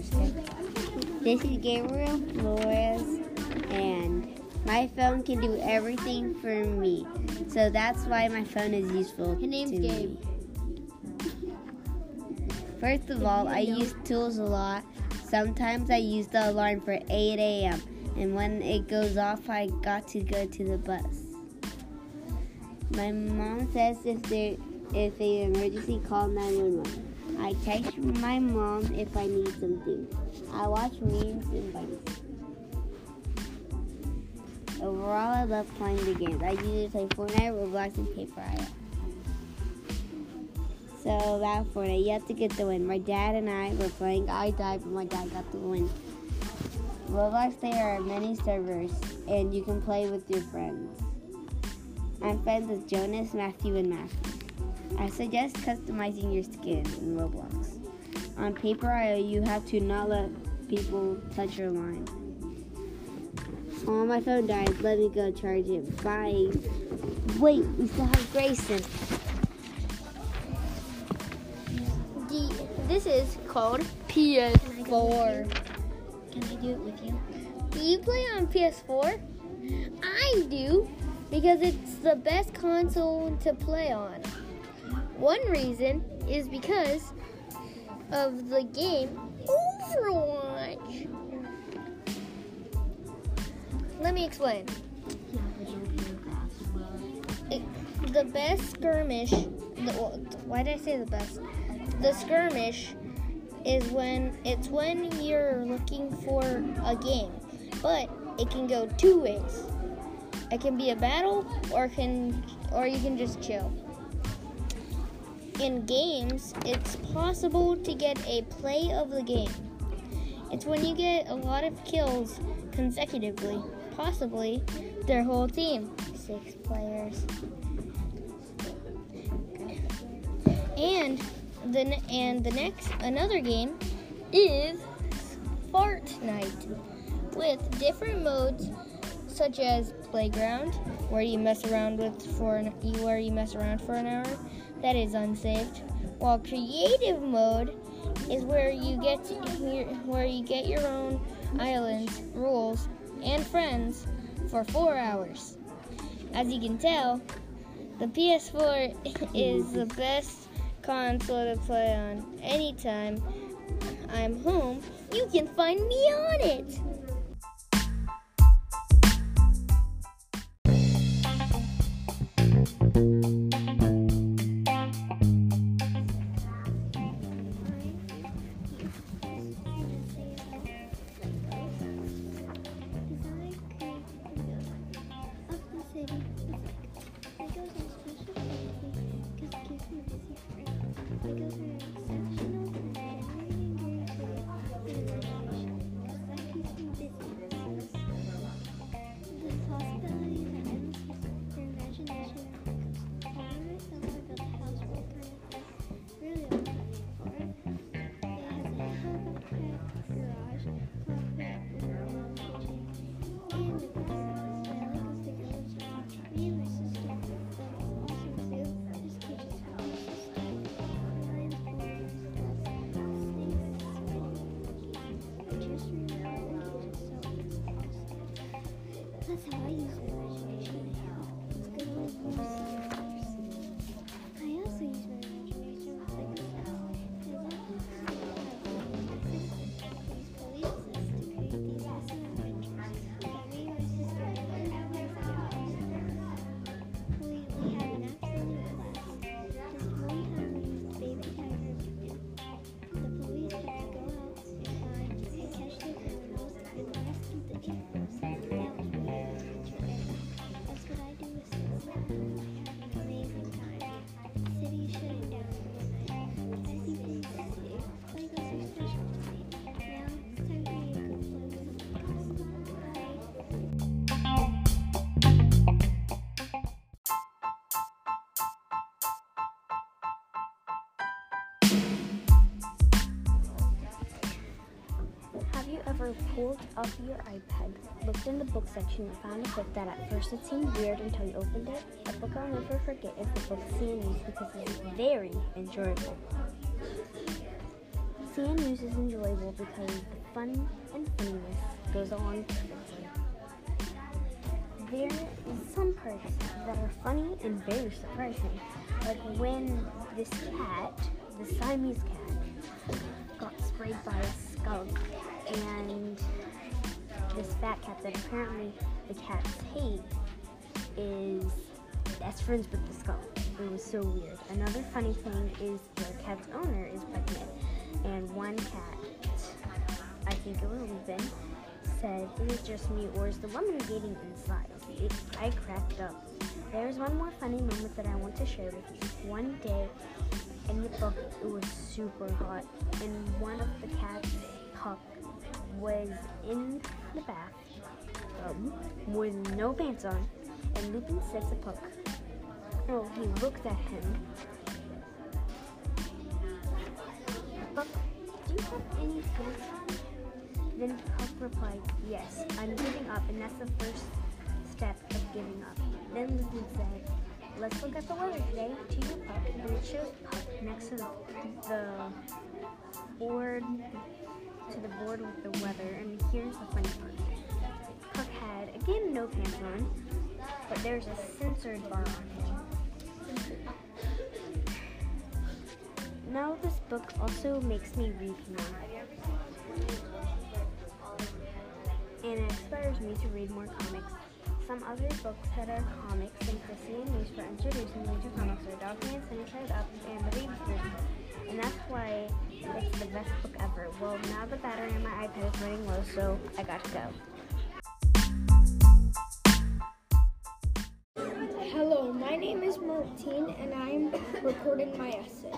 This is Gabriel Flores, and my phone can do everything for me. So that's why my phone is useful. His name's to Gabe. Me. First of all, I use tools a lot. Sometimes I use the alarm for 8 a.m. And when it goes off, I got to go to the bus. My mom says if there if a emergency, call 911. I text my mom if I need something. I watch memes and bites. Overall, I love playing the games. I usually play Fortnite, Roblox, and Paper IO. So about Fortnite, you have to get the win. My dad and I were playing. I died, but my dad got the win. Roblox, there are many servers, and you can play with your friends. I'm friends with Jonas, Matthew, and Matthew. I suggest customizing your skin in Roblox. On Paper.io, you have to not let people touch your line. Oh, my phone died. Let me go charge it. Bye. Wait, we still have Grayson. The, this is called PS4. Can I do it with you? Do you play on PS4? I do because it's the best console to play on. One reason is because of the game Overwatch. Let me explain. The best skirmish, the, why did I say the best? The skirmish is when it's when you're looking for a game, but it can go two ways. It can be a battle, or can, or you can just chill. In games, it's possible to get a play of the game. It's when you get a lot of kills consecutively, possibly their whole team, six players. And the and the next another game is Fortnite with different modes such as playground where you mess around with for an, where you mess around for an hour that is unsaved while creative mode is where you get to, where you get your own islands rules and friends for 4 hours. As you can tell the PS4 is the best console to play on. Anytime I'm home you can find me on it. That's how I use my imagination. Pulled up your iPad, looked in the book section, and found a book that at first it seemed weird until you opened it? A book I'll never forget is the book CNEs because it is very enjoyable. News is enjoyable because the fun and funniness goes along. There is some parts that are funny and very surprising, like when this cat, the Siamese cat, got sprayed by a skunk, and this fat cat that apparently the cats hate is best friends with the skunk. It was so weird. Another funny thing is the cat's owner is pregnant, and one cat, I think it was Lupin, said, "Is it just me, or is the woman getting inside?" It, I cracked up. There's one more funny moment that I want to share with you. One day in the book, it was super hot, and one of the cats, Puck, was in the bath um, with no pants on, and Lupin said to Puck, Oh, he looked at him. Puck, do you have any pants on? Then Puck replied, Yes, I'm giving up, and that's the first step of giving up. Then Lupin said, Let's look at the weather today to Puck. And it next to the, the board to the board with the weather, and here's the funny part. Puck had again no pants on, but there's a censored bar on him. Now this book also makes me read more. And it inspires me to read more comics. Some other books that are comics and the CN News for introducing me to comics are Dogman, Inside Up, and The Baby Book. And that's why it's the best book ever. Well, now the battery on my iPad is running low, so I got to go. Hello, my name is Martine and I'm recording my essay.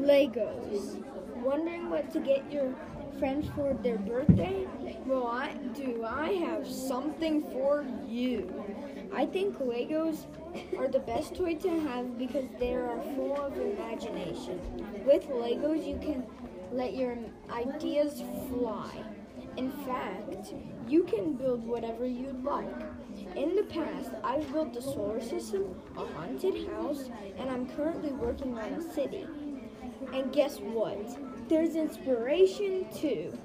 Legos. Wondering what to get your friends for their birthday? Well, I do. I have something for you. I think Legos are the best toy to have because they are full of imagination. With Legos, you can let your ideas fly. In fact, you can build whatever you'd like. In the past, I've built a solar system, a haunted house, and I'm currently working on a city. And guess what? There's inspiration too.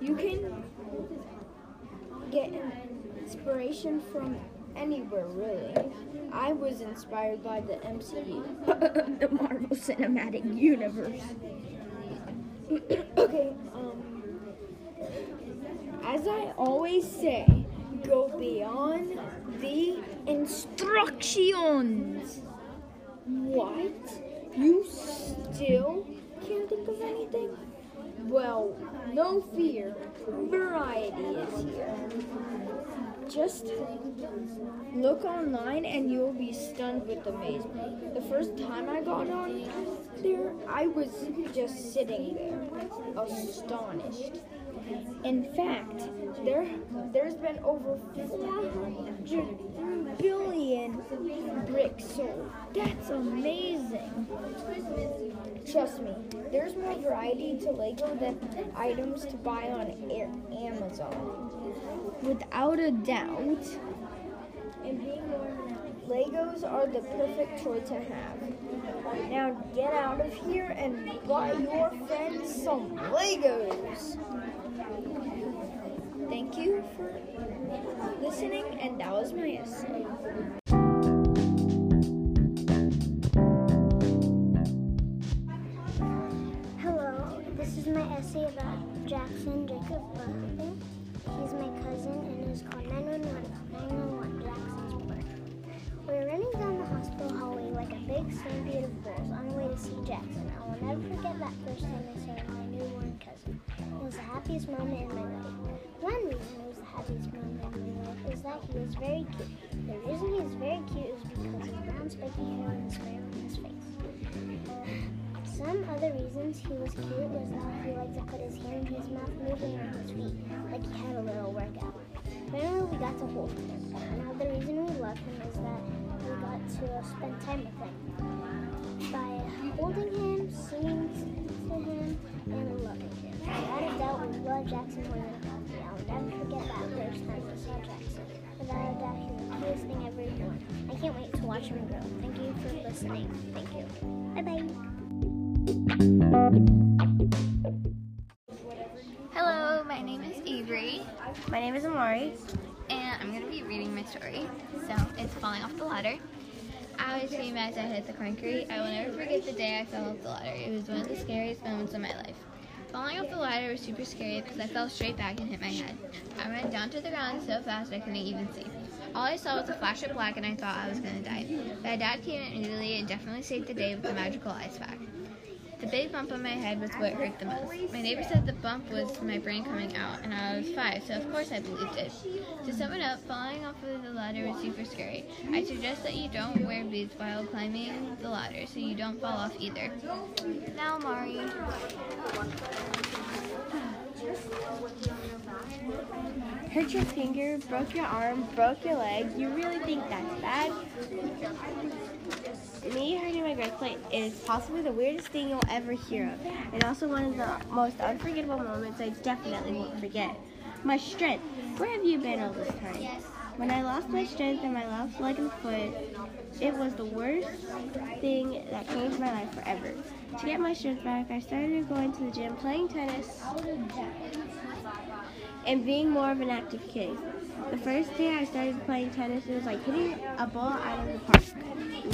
You can get inspiration from anywhere, really. I was inspired by the MCU, the Marvel Cinematic Universe. okay, um, as I always say, go beyond the instructions. What? You still can't think of anything? Well, no fear. Variety is here. Just look online and you'll be stunned with amazement. The first time I got on there, I was just sitting there, astonished. In fact, there there's been over 400 billion bricks sold. That's amazing. Trust me, there's more variety to Lego than items to buy on Amazon. Without a doubt. Legos are the perfect toy to have. Now get out of here and buy your friends some Legos. Thank you for listening, and that was my essay. Hello, this is my essay about Jackson Jacob. He's my cousin and is called 911. 911 Jackson's birth. We were running down the hospital hallway like a big stampede of bulls on the way to see Jackson. I will never forget that first time I saw my newborn. It was the happiest moment in my life. One reason it was the happiest moment in my life is that he was very cute. The reason he is very cute is because his brown spiky hair the smile on his face. Some other reasons he was cute was that he liked to put his hand in his mouth moving on his feet, like he had a little workout. Finally, we got to hold him. Another reason we loved him is that we got to spend time with him. By holding him, singing to him, and loving him. Without a doubt, we love Jackson more than coffee. I'll never forget that first time we saw Jackson. Without a doubt, he's the cutest thing ever born. I can't wait to watch him grow. Thank you for listening. Thank you. Bye bye. Hello, my name is Avery, My name is Amari. and I'm going to be reading my story. So, it's Falling Off the Ladder. I was screaming as I hit the concrete. I will never forget the day I fell off the ladder. It was one of the scariest moments of my life. Falling off the ladder was super scary because I fell straight back and hit my head. I went down to the ground so fast I couldn't even see. All I saw was a flash of black and I thought I was going to die. My dad came in immediately and definitely saved the day with the magical ice pack. The big bump on my head was what hurt the most. My neighbor said the bump was my brain coming out, and I was five, so of course I believed it. To sum it up, falling off of the ladder was super scary. I suggest that you don't wear boots while climbing the ladder, so you don't fall off either. Now, Mari. Hurt your finger, broke your arm, broke your leg. You really think that's bad? Me hurting my growth plate is possibly the weirdest thing you'll ever hear of, and also one of the most unforgettable moments I definitely won't forget. My strength. Where have you been all this time? When I lost my strength in my left leg and foot, it was the worst thing that changed my life forever. To get my strength back, I started going to the gym, playing tennis, and being more of an active kid. The first day I started playing tennis, it was like hitting a ball out of the park.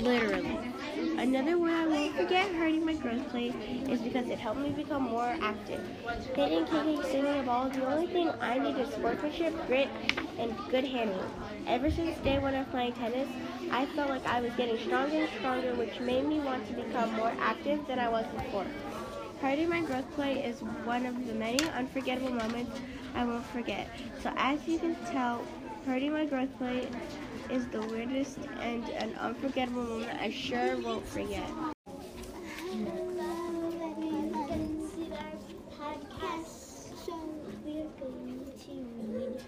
Literally. Another one I won't forget hurting my growth plate is because it helped me become more active. Hitting, kicking, swinging a ball, the only thing I need is sportsmanship, grit, and good handling. Ever since day one of playing tennis, I felt like I was getting stronger and stronger, which made me want to become more active than I was before. Hurting my growth plate is one of the many unforgettable moments I won't forget. So as you can tell, hurting my plate is the weirdest and an unforgettable moment I sure won't forget. Hello, everyone to our podcast. So we are going to read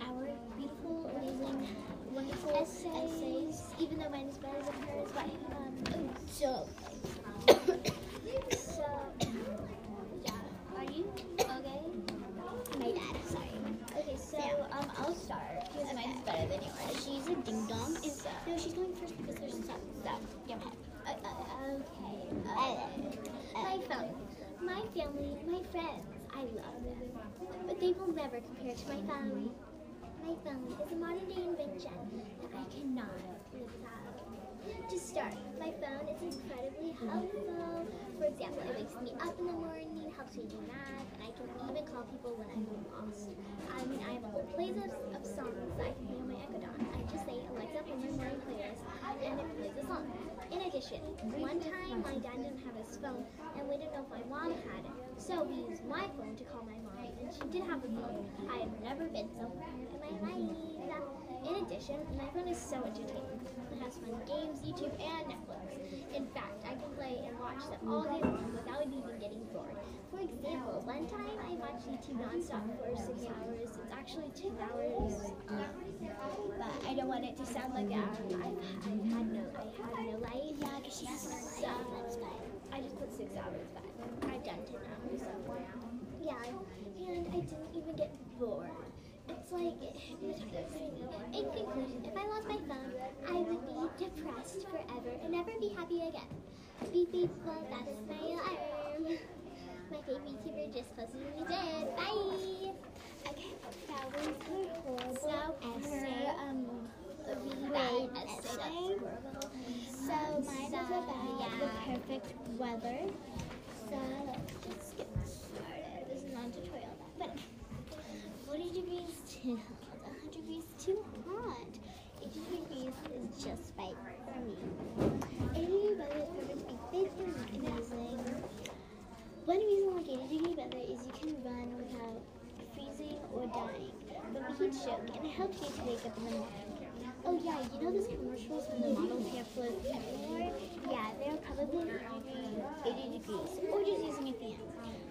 our beautiful, amazing, wonderful essays. Even though mine is better than hers, but um, so so yeah. Are you okay? My dad. Sorry. Okay, so um, I'll start because mine's better than yours. She's a ding dong. Is no, she's going first because there's some stuff. Yeah. Uh, uh, okay. Uh, my phone, my family, my friends. I love them, but they will never compare to my family. My family is a modern day invention that I cannot live without. Start, my phone is incredibly helpful. For example, it wakes me up in the morning, helps me do math, and I can even call people when I'm lost. I mean, I have a whole playlist of songs that I can play on my Echo Dot. I just say, Alexa, play my morning playlist, and it plays a song. In addition, one time my dad didn't have his phone, and we didn't know if my mom had it. So we used my phone to call my mom, and she did have a phone. I have never been so proud in my life. In addition, my phone is so entertaining. Games, YouTube, and Netflix. In fact, I can play and watch them all day long without even getting bored. For example, one time I watched YouTube nonstop for six hours. It's actually two hours, but I don't want it to sound like that. I've, I've had no, I had no life. Yeah, because she has no life. Fine. I just put six hours back. I've done ten hours. So yeah, and I didn't even get bored. It's like. In conclusion, if I lost my phone, I would be depressed forever and never be happy again. Beep beep, well, that's my alarm. My favorite YouTuber just posted me dead. Bye. Okay, that was her horrible so essay. Um, a bad essay. So mine is about the perfect weather. So let's just get started. This is not a tutorial, but 40 degrees too hot, 100 degrees too hot. 80 degrees is just right for me. 80 degree weather is perfect to be fit and amazing. One reason like 80 degree weather is you can run without freezing or dying from a heat stroke, and it helps you to wake up in the morning. Oh yeah, you know those commercials when the models can't float everywhere? Yeah, they're probably 80 degrees, or just using a fan.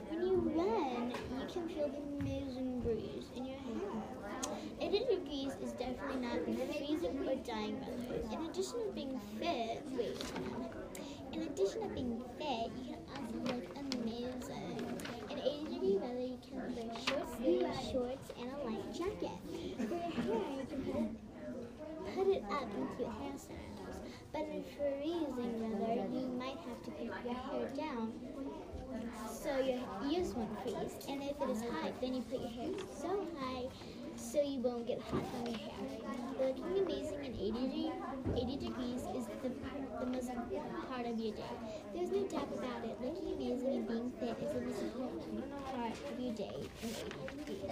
When you run, you can feel the amazing breeze in your hair. 80 degrees is definitely not freezing or dying weather. In addition to being fit, wait, in addition to being fit, you can also look amazing. In 80 degree weather, you can wear short sleeves, shorts, and a light jacket. For your hair, you can put it put it up into your hairstyles. But in freezing weather, you might have to put your hair down so your ears won't freeze. And if it is hot, then you put your hair so high so you won't get hot from your hair. Looking amazing in 80, de- 80 degrees is the, the most part of your day. There's no doubt about it. Looking amazing and being fit is the most important part of your day in 80 degrees.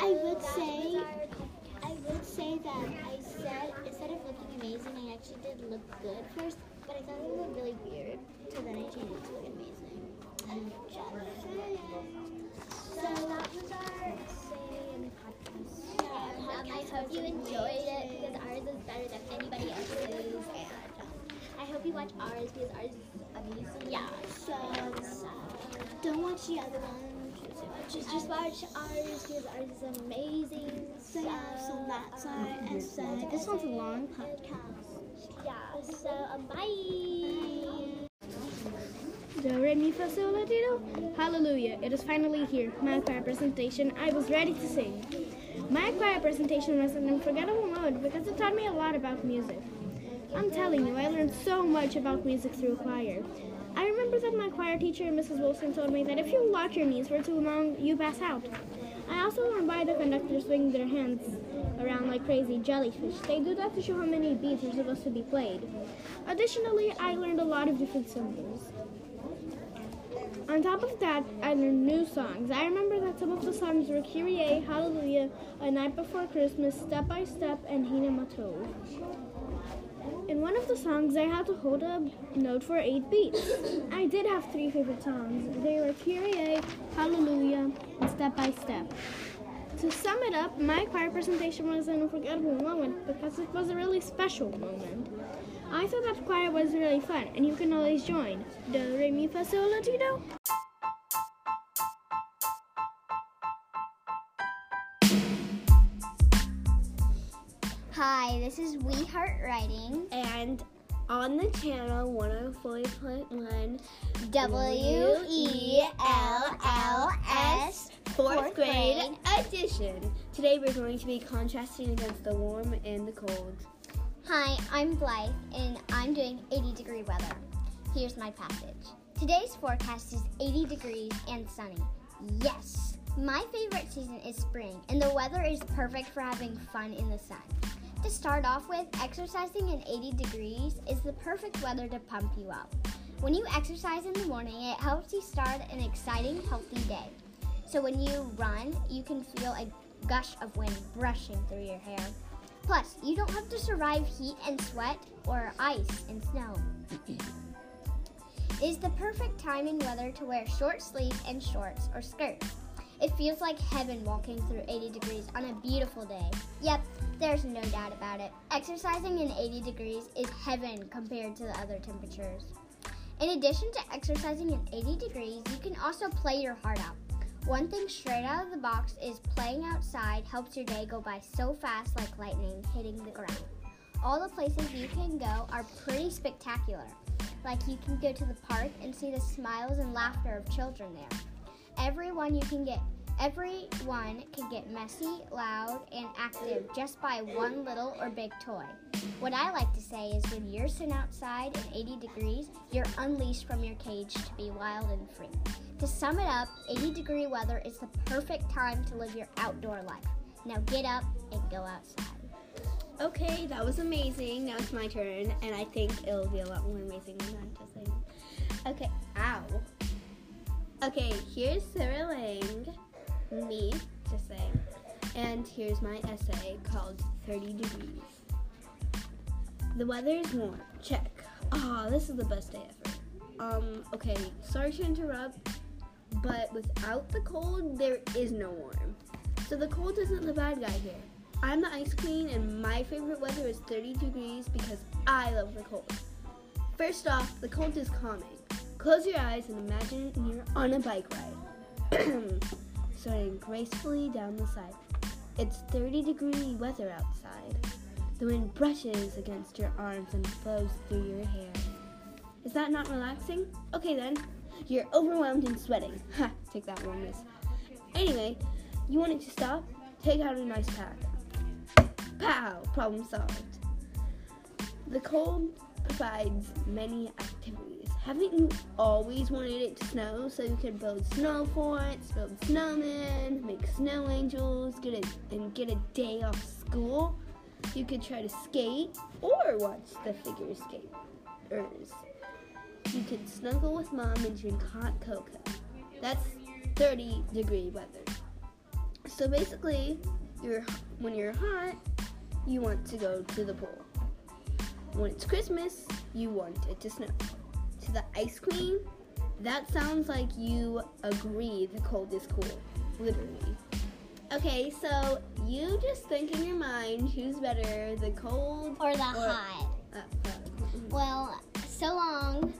I would say, I would say that I said instead of looking amazing, I actually did look good first, but I thought it looked really weird, so then I changed it to look amazing. Just saying. So that was our say in the podcast. Yeah, podcast. I hope you enjoyed it because ours is better than anybody else's, and um, I hope you watch ours because ours is amazing. Yeah. So uh, don't watch the other one. Just, just watch ours because ours is amazing. So, so that's our essay. This one's a long podcast. Yeah. So um, bye. Do re mi fa sol la. Hallelujah! It is finally here. My presentation. I was ready to sing. My choir presentation was an unforgettable mode because it taught me a lot about music. I'm telling you, I learned so much about music through choir. I remember that my choir teacher, Mrs. Wilson, told me that if you lock your knees for too long, you pass out. I also learned why the conductors swing their hands around like crazy jellyfish. They do that to show how many beats are supposed to be played. Additionally, I learned a lot of different symbols. On top of that, I learned new songs. I remember that some of the songs were Kyrie, Hallelujah, A Night Before Christmas, Step by Step, and Hine Ma Tov. In one of the songs, I had to hold a note for eight beats. I did have three favorite songs. They were Kyrie, Hallelujah, and Step by Step. To sum it up, my choir presentation was an unforgettable moment because it was a really special moment. I thought that choir was really fun, and you can always join. Do, re, mi, fa, sol, la, ti, do. Hi, this is We Heart Writing. And on the channel 104.1 W E L L S fourth grade edition. Today we're going to be contrasting against the warm and the cold. Hi, I'm Blythe, and I'm doing 80 degree weather. Here's my passage. Today's forecast is 80 degrees and sunny. Yes, my favorite season is spring, and the weather is perfect for having fun in the sun. To start off with, exercising in 80 degrees is the perfect weather to pump you up. When you exercise in the morning, it helps you start an exciting, healthy day. So when you run, you can feel a gush of wind brushing through your hair. Plus, you don't have to survive heat and sweat or ice and snow. it is the perfect time and weather to wear short sleeves and shorts or skirts. It feels like heaven walking through 80 degrees on a beautiful day. Yep, there's no doubt about it. Exercising in 80 degrees is heaven compared to the other temperatures. In addition to exercising in 80 degrees, you can also play your heart out. One thing straight out of the box is playing outside helps your day go by so fast like lightning hitting the ground. All the places you can go are pretty spectacular. Like you can go to the park and see the smiles and laughter of children there. Everyone you can get everyone can get messy, loud, and active just by one little or big toy. What I like to say is when you're sitting outside in 80 degrees, you're unleashed from your cage to be wild and free. To sum it up, 80 degree weather is the perfect time to live your outdoor life. Now get up and go outside. Okay, that was amazing. Now it's my turn, and I think it'll be a lot more amazing than saying. Okay, ow. Okay, here's Sarah Lang, me, just saying. And here's my essay called 30 Degrees. The weather is warm. Check. Ah, this is the best day ever. Um, okay, sorry to interrupt, but without the cold, there is no warm. So the cold isn't the bad guy here. I'm the ice queen, and my favorite weather is 30 degrees because I love the cold. First off, the cold is calming. Close your eyes and imagine you're on a bike ride, starting gracefully down the side. It's 30 degree weather outside. The wind brushes against your arms and flows through your hair. Is that not relaxing? Okay then, you're overwhelmed and sweating. Ha, take that one, miss. Anyway, you want it to stop? Take out a nice pack. Pow! Problem solved. The cold provides many activities. Haven't you always wanted it to snow so you could build snow forts, build snowmen, make snow angels, get a and get a day off school? You could try to skate or watch the figure skaters. You could snuggle with mom and drink hot cocoa. That's 30 degree weather. So basically, you're when you're hot, you want to go to the pool. When it's Christmas, you want it to snow. To the ice queen, that sounds like you agree the cold is cool. Literally. Okay, so you just think in your mind who's better, the cold Or the Or- hot. uh, uh, Well, so long.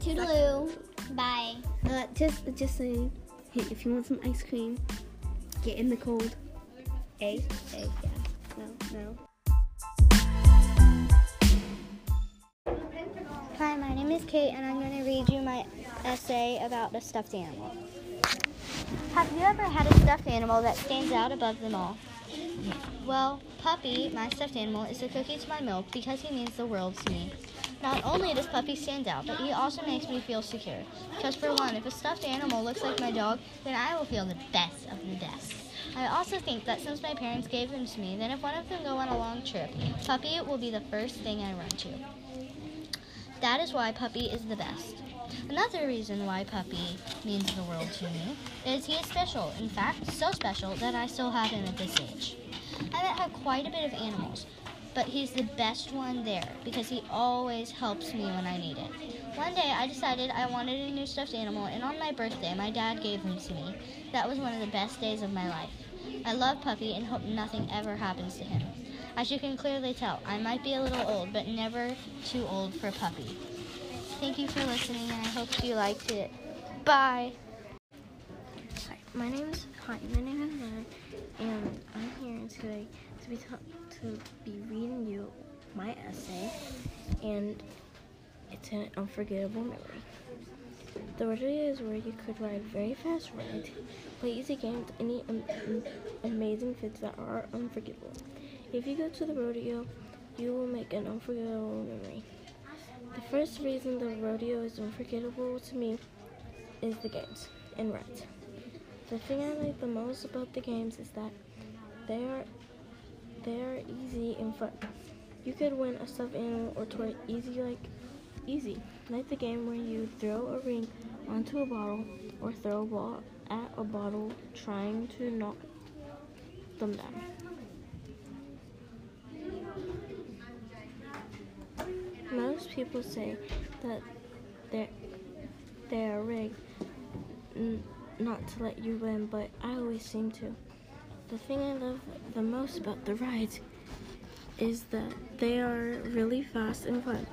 Toodaloo. Bye. Uh, just, just saying. Hey, if you want some ice cream, get in the cold. A, A, yeah. No, no. Hi, my name is Kate, and I'm going to read you my essay about a stuffed animal. Have you ever had a stuffed animal that stands out above them all? Well, Puppy, my stuffed animal, is the cookie to my milk because he means the world to me. Not only does Puppy stand out, but he also makes me feel secure. Because for one, if a stuffed animal looks like my dog, then I will feel the best of the best. I also think that since my parents gave him to me, then if one of them go on a long trip, Puppy will be the first thing I run to. That is why Puppy is the best. Another reason why Puppy means the world to me is he is special. In fact, so special that I still have him at this age. I have quite a bit of animals, but he's the best one there because he always helps me when I need it. One day I decided I wanted a new stuffed animal, and on my birthday, my dad gave him to me. That was one of the best days of my life. I love Puppy and hope nothing ever happens to him. As you can clearly tell, I might be a little old, but never too old for a Puppy. Thank you for listening, and I hope you liked it. Bye. Hi, my name is hi, my name is Mary, and I'm here today to be to be reading you my essay, and it's an unforgettable memory. The rodeo is where you could ride very fast rides, play easy games, any am- am- amazing fits that are unforgettable. If you go to the rodeo, you will make an unforgettable memory. The first reason the rodeo is unforgettable to me is the games and rides. The thing I like the most about the games is that they are they are easy and fun. You could win a stuffed animal or toy easy like easy. Like the game where you throw a ring onto a bottle or throw a ball at a bottle trying to knock them down. Most people say that they're, they are rigged not to let you win, but I always seem to. The thing I love the most about the rides is that they are really fast and fun.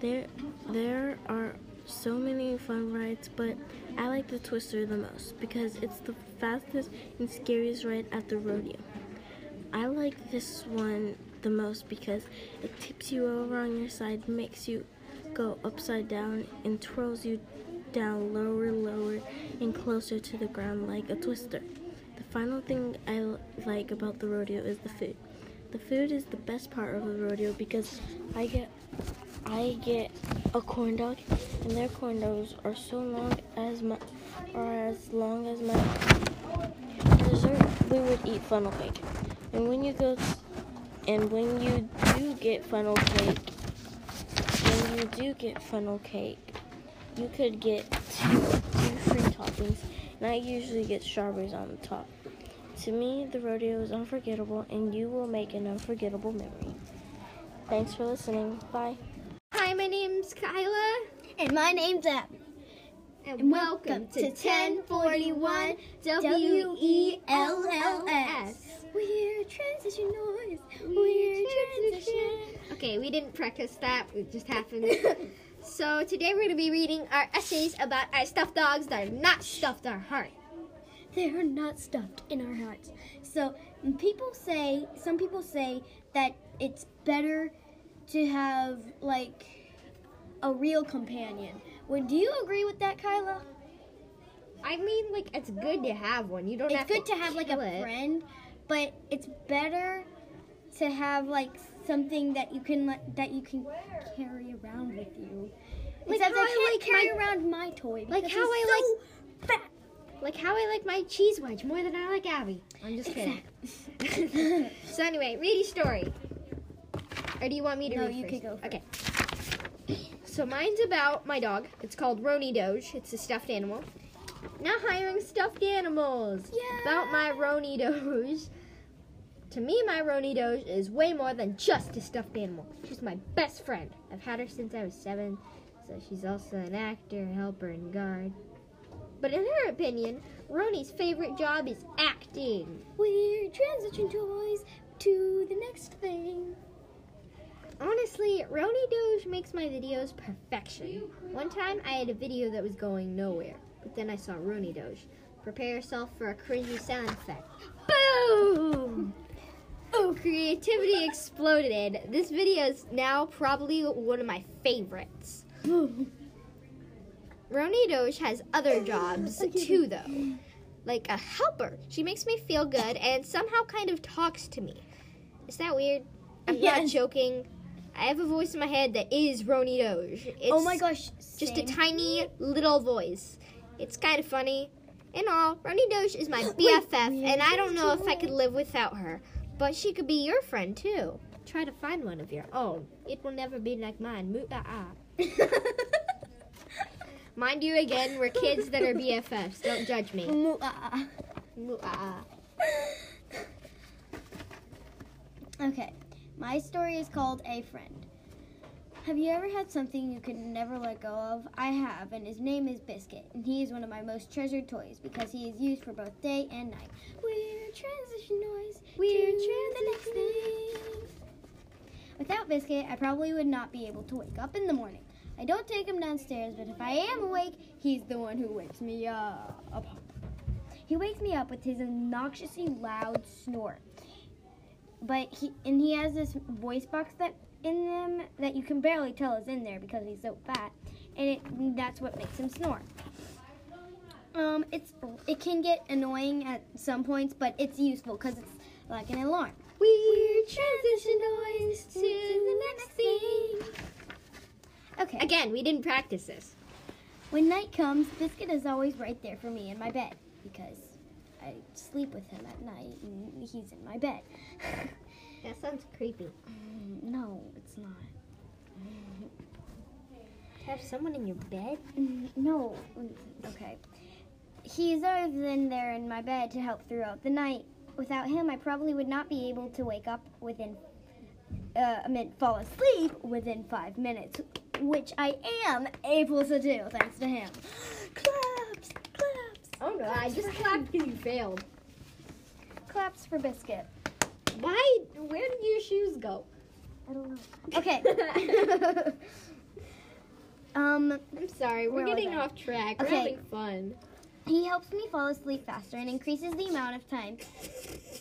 There, there are so many fun rides, but I like the Twister the most because it's the fastest and scariest ride at the rodeo. I like this one the most because it tips you over on your side, makes you go upside down, and twirls you down lower, lower, and closer to the ground like a twister. The final thing I like about the rodeo is the food. The food is the best part of the rodeo because I get I get a corn dog, and their corn dogs are so long as my are as long as my dessert. We would eat funnel cake, and when you go and when you do get funnel cake, when you do get funnel cake, you could get two, two free toppings, and I usually get strawberries on the top. To me, the rodeo is unforgettable, and you will make an unforgettable memory. Thanks for listening. Bye. Hi, my name's Kyla. And my name's Abby. And welcome to 1041 W L L S. We're transition noise. Transition. Okay, we didn't practice that, it just happened. so, today we're going to be reading our essays about our stuffed dogs that are not stuffed our heart. They are not stuffed in our hearts. So people say, some people say that it's better to have like a real companion. Would do you agree with that, Kyla? I mean, like, it's good to have one. You don't have It's have good to have like a it. friend, but it's better to have like something that you can let- that you can carry around with you. Like Except how I I can't like carry my- around my toy. Like how I so fat. Like how I like my cheese wedge more than I like Abby. I'm just kidding. so anyway, read your story. Or do you want me to No, read you first? can go first. Okay. So mine's about my dog. It's called Roni Doge. It's a stuffed animal. Now hiring stuffed animals. Yeah. About my Roni Doge. To me, my Roni Doge is way more than just a stuffed animal. She's my best friend. I've had her since I was seven, so she's also an actor, helper, and guard. But in her opinion, Roni's favorite job is acting. We're transition toys to the next thing. Honestly, Roni Doge makes my videos perfection. One time I had a video that was going nowhere, but then I saw Roni Doge. Prepare yourself for a cringy sound effect. Boom! Oh, creativity exploded. This video is now probably one of my favorites. Roni Doge has other jobs too, though. Like a helper. She makes me feel good and somehow kind of talks to me. Is that weird? I'm not joking. I have a voice in my head that is Roni Doge. It's oh my gosh. just a tiny little voice. It's kind of funny. In all, Roni Doge is my BFF, and I don't know if I could live without her. But she could be your friend too. Try to find one of your own. It will never be like mine. Moo ah ah. Mind you, again, we're kids that are BFFs. Don't judge me. Moo, ah, ah. Moo ah ah. Okay, my story is called A Friend. Have you ever had something you could never let go of? I have, and his name is Biscuit, and he is one of my most treasured toys because he is used for both day and night. We're transition noise. We're to the next thing. Without Biscuit, I probably would not be able to wake up in the morning. I don't take him downstairs, but if I am awake, he's the one who wakes me up. He wakes me up with his obnoxiously loud snort but he and he has this voice box that in them that you can barely tell is in there because he's so fat, and it that's what makes him snore. Um, it's it can get annoying at some points, but it's useful because it's like an alarm. We're transition noise to the next thing. Okay. Again, we didn't practice this. When night comes, Biscuit is always right there for me in my bed because I sleep with him at night and he's in my bed. That sounds creepy. no, it's not. Have someone in your bed? Mm, No. Okay. He's always in there in my bed to help throughout the night. Without him, I probably would not be able to wake up within, uh, I meant fall asleep within five minutes, which I am able to do thanks to him. Claps, claps, Oh no, I just clapped because you failed. claps for Biscuit. Why? Where did your shoes go? I don't know. Okay. um, I'm sorry, we're getting off track. We're Okay. having fun. He helps me fall asleep faster and increases the amount of time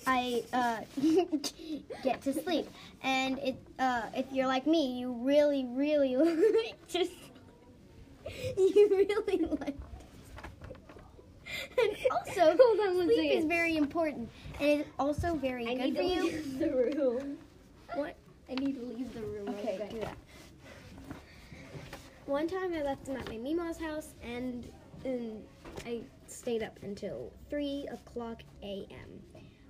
I uh, get to sleep. And it, uh, if you're like me, you really, really like to. You really like. And also, Hold on one sleep is very important, and it's also very I good need for to you. leave the room. What? I need to leave the room. Okay, do that. One time I left him at my Mima's house and, and I stayed up until 3 o'clock a.m.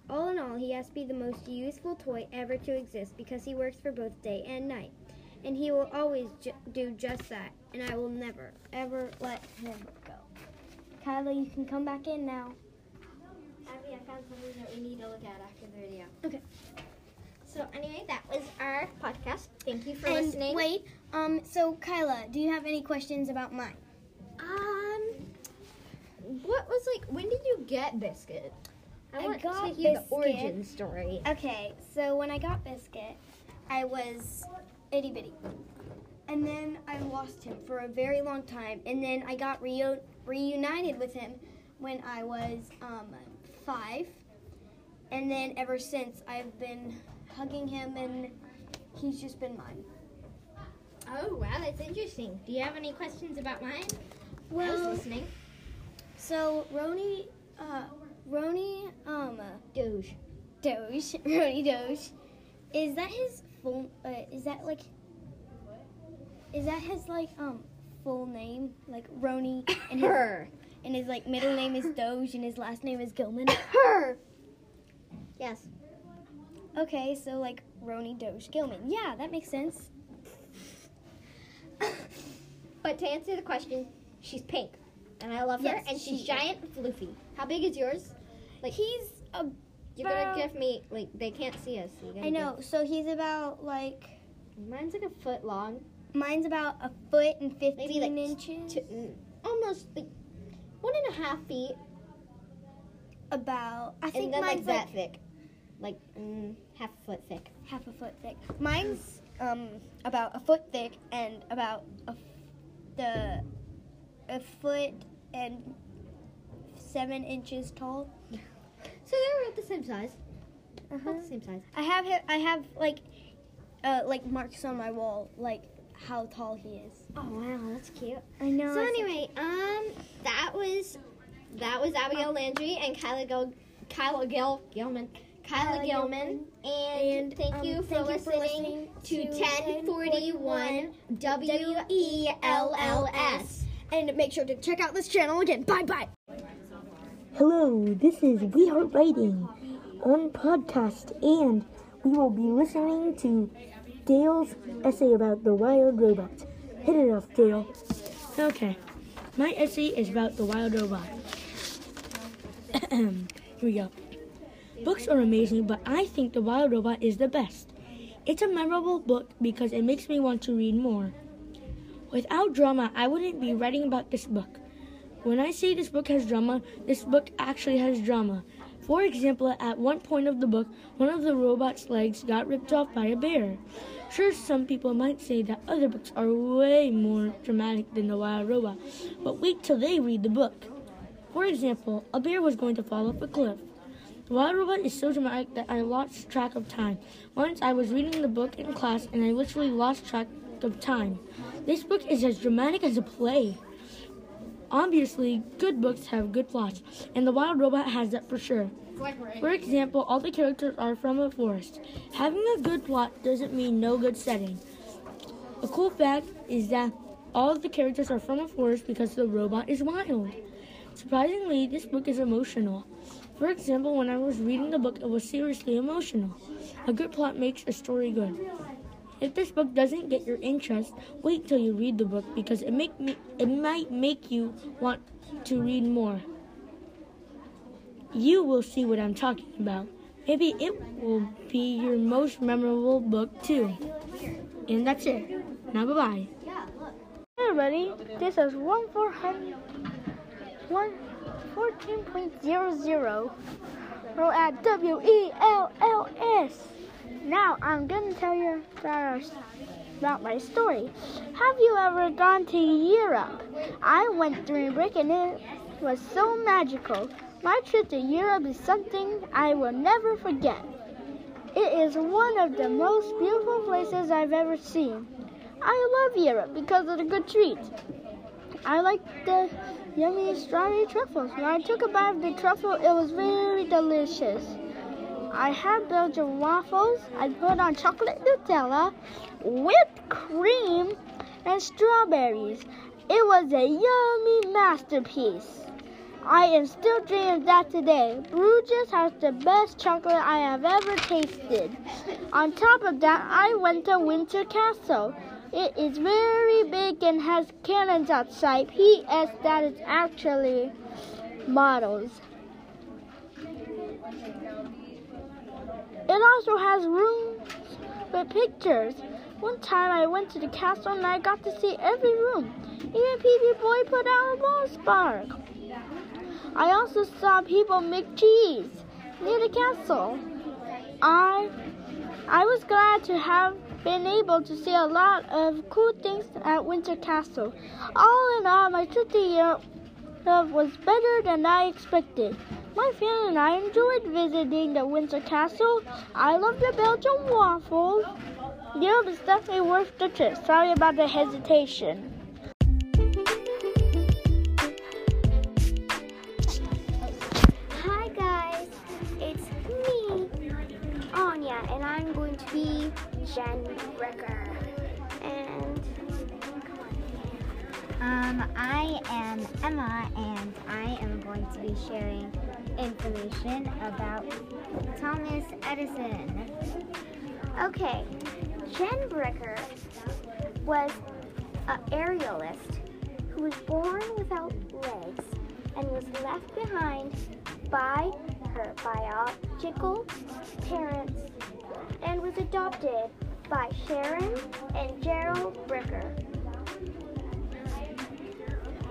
All in all, he has to be the most useful toy ever to exist because he works for both day and night. And he will always ju- do just that. And I will never, ever let him Kyla, you can come back in now. Abby, I found something that we need to look at after the video. Okay. So anyway, that was our podcast. Thank you for And listening. wait, um, so Kyla, do you have any questions about mine? Um, what was like? When did you get Biscuit? I, I want got to hear Biscuit. the origin story. Okay, so when I got Biscuit, I was itty bitty. And then I lost him for a very long time. And then I got reu- reunited with him when I was um, five. And then ever since, I've been hugging him, and he's just been mine. Oh wow, that's interesting. Do you have any questions about mine? I was Well, listening. so Roni, uh, Roni, um, Doge. Doge, Roni Doge, is that his full? Uh, is that like? Is that his like um full name, like Roni, and his, Her. and his like middle name is Doge, and his last name is Gilman. Her. Yes. Okay, so like Roni Doge Gilman. Yeah, that makes sense. But to answer the question, she's pink. And I love her. Yes, and she's she- giant and floofy. How big is yours? Like He's a. you're gonna give me like they can't see us. so I know. So he's about like mine's like a foot long. Mine's about a foot and fifteen Maybe, like, inches. Mm, almost like one and a half feet. about I think And then mine's like like that thick. Like mm, half a foot thick. half a foot thick. Mine's um about a foot thick and about a f- the a foot and seven inches tall. So they're about the same size. Uh-huh. About the same size. I have I have like uh like marks on my wall like how tall he is. Oh wow, that's cute. I know. So anyway, um, that was that was Abigail Landry and Kyla Gil, Kyla Gil Gilman. Kyla, Kyla Gilman, and, And, thank, um, you, for thank you listening for to listening to 1041 W E L L S. and make sure to check out this channel again. Bye bye. Hello, this is We Heart Writing on podcast, and we will be listening to Dale's essay about the wild robot. Hit it off, Dale. Okay, my essay is about the wild robot. Here we go. Books are amazing, but I think The Wild Robot is the best. It's a memorable book because it makes me want to read more. Without drama, I wouldn't be writing about this book. When I say this book has drama, this book actually has drama. For example, at one point of the book, one of the robot's legs got ripped off by a bear. Sure, some people might say that other books are way more dramatic than The Wild Robot, but wait till they read the book. For example, a bear was going to fall off a cliff. The Wild Robot is so dramatic that I lost track of time. Once I was reading the book in class and I literally lost track of time. This book is as dramatic as a play. Obviously, good books have good plots, and The Wild Robot has that for sure. For example, all the characters are from a forest. Having a good plot doesn't mean no good setting. A cool fact is that all of the characters are from a forest because the robot is wild. Surprisingly, this book is emotional. For example, when I was reading the book, it was seriously emotional. A good plot makes a story good. If this book doesn't get your interest, wait till you read the book because it make me it might make you want to read more. You will see what I'm talking about. Maybe it will be your most memorable book too. And that's it. Now bye bye. Hey everybody, this is one four hundred one fourteen point zero zero. We're at W E L L S. Now I'm gonna tell you about our, about my story. Have you ever gone to Europe? I went during break and it was so magical. My trip to Europe is something I will never forget. It is one of the most beautiful places I've ever seen. I love Europe because of the good treats. I like the yummy strawberry truffles. When I took a bite of the truffle, it was very delicious. I had Belgian waffles. I put on chocolate Nutella, whipped cream, and strawberries. It was a yummy masterpiece. I am still dreaming of that today. Bruges has the best chocolate I have ever tasted. On top of that, I went to Winter Castle. It is very big and has cannons outside. P.S. That is actually models. It also has rooms with pictures. One time I went to the castle and I got to see every room. Even Pee Boy put out a ball spark. I also saw people make cheese near the castle. I I was glad to have been able to see a lot of cool things at Winter Castle. All in all, my trip to Europe was better than I expected. My family and I enjoyed visiting the Windsor Castle. I love the Belgian waffles. Europe is definitely worth the trip. Sorry about the hesitation. Hi guys, it's me, Anya, and I'm going to be Jen Bricker. And Um, I am Emma, and I am going to be sharing information about Thomas Edison. Okay, Jen Bricker was an aerialist who was born without legs and was left behind by her biological parents and was adopted by Sharon and Gerald Bricker.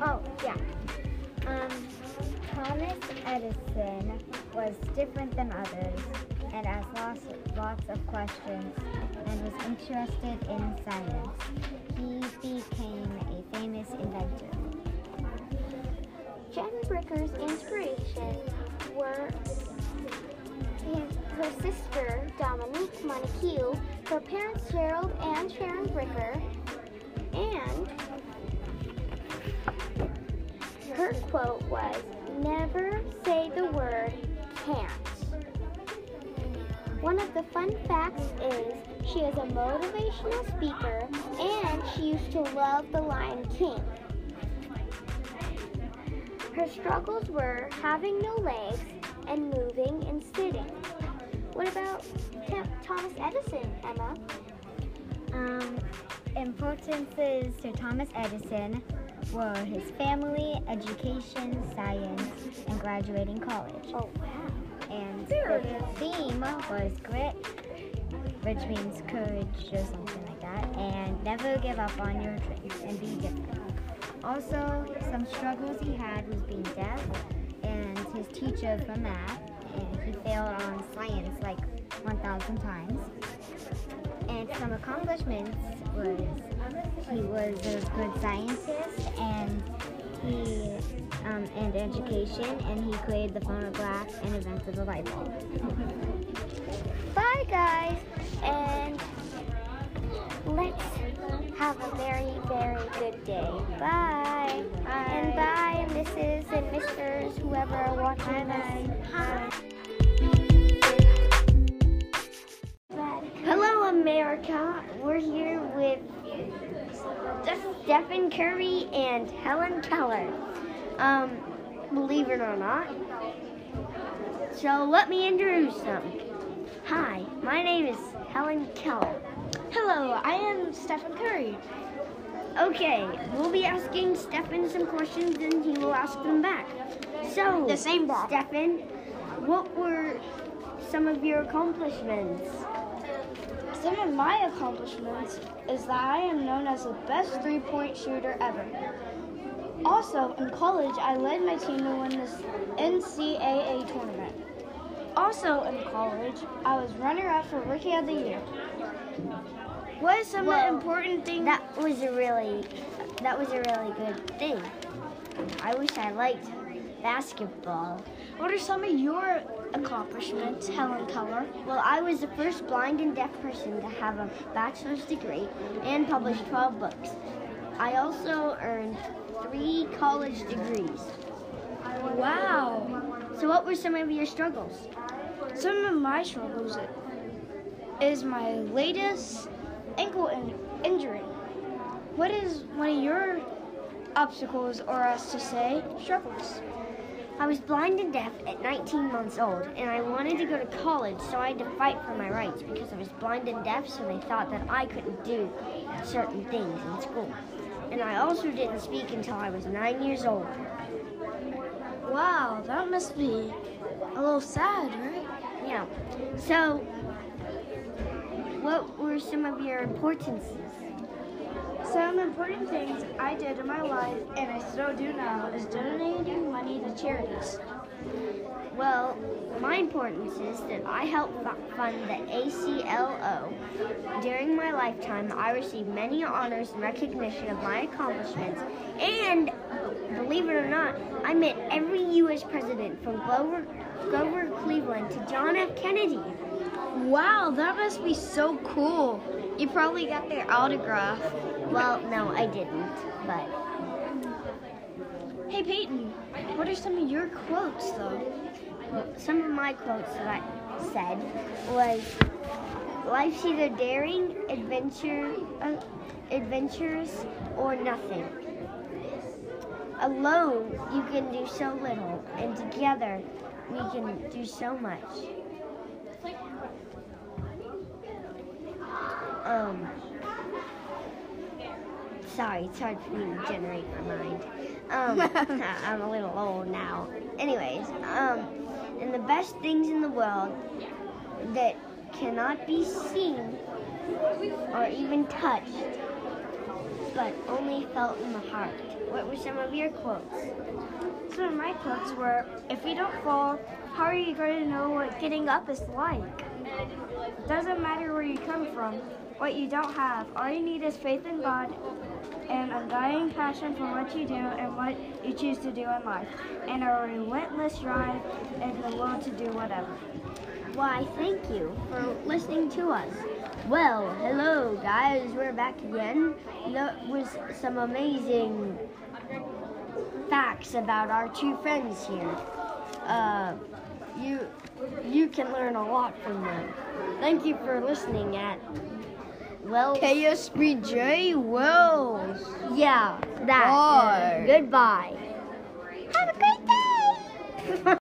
Oh, yeah. Um, Thomas Edison was different than others and asked lots, lots of questions and was interested in science. He became a famous inventor. Jen Bricker's inspiration were his, her sister Dominique Montague, her parents Gerald and Sharon Bricker, and her quote was, Never say the word can't. One of the fun facts is she is a motivational speaker and she used to love The Lion King. Her struggles were having no legs and moving and sitting. What about Thomas Edison, Emma? Um, importances to Thomas Edison were his family, education, science, and graduating college. Oh, wow. And the theme was grit, which means courage or something like that, and never give up on your dreams and be different. Also, some struggles he had was being deaf and his teacher for math, and he failed on science like 1,000 times. And some accomplishments was he was a good scientist and he um, and education, and he created the phonograph and invented the light bulb. Bye, guys, and let's have a very, very good day. Bye. And bye, Mrs. and Misters, whoever are watching this. Hi. Hello, America. We're here with Stephen Curry and Helen Keller. Um, believe it or not. So let me introduce them. Hi, my name is Helen Keller. Hello, I am Stephen Curry. Okay, we'll be asking Stephen some questions and he will ask them back. So, The same back. Stephen, what were some of your accomplishments? Some of my accomplishments is that I am known as the best three point shooter ever. Also, in college, I led my team to win this NCAA tournament. Also, in college, I was runner up for Rookie of the Year. What is some of Well, the important things? That was a really, that was a really good thing. I wish I liked basketball. what are some of your accomplishments, Helen Keller? Well, I was the first blind and deaf person to have a bachelor's degree and published 12 books. I also earned three college degrees. Wow. So, what were some of your struggles? Some of my struggles is my latest ankle in- injury. What is one of your obstacles, or as to say, struggles? I was blind and deaf at 19 months old, and I wanted to go to college, so I had to fight for my rights because I was blind and deaf, so they thought that I couldn't do certain things in school. And I also didn't speak until I was nine years old. Wow, that must be a little sad, right? Yeah. So, what were some of your importances? Some important things I did in my life, and I still do now, is donating money to charities. Well, my importance is that I helped fund the ACLU. During my lifetime, I received many honors and recognition of my accomplishments, and believe it or not, I met every U.S. president from Grover, Grover Cleveland to John F. Kennedy. Wow, that must be so cool. You probably got their autograph. Well, no, I didn't, but Hey Peyton, what are some of your quotes though? some of my quotes that I said was life's either daring, adventure, uh, adventurous, or nothing. alone you can do so little, and together we can do so much. Um, sorry, it's hard for me to generate my mind. Um, I'm a little old now. Anyways, um, and the best things in the world that cannot be seen or even touched, but only felt in the heart. What were some of your quotes? Some of my quotes were, if you don't fall, how are you going to know what getting up is like? It doesn't matter where you come from, what you don't have. All you need is faith in God and undying passion for what you do and what you choose to do in life, and a relentless drive and the will to do whatever. Why, thank you for listening to us. Well, hello guys, we're back again That with some amazing facts about our two friends here. Uh, you you can learn a lot from them. Thank you for listening at well KSBJ Wells. yeah that Bye. goodbye. Have a great day.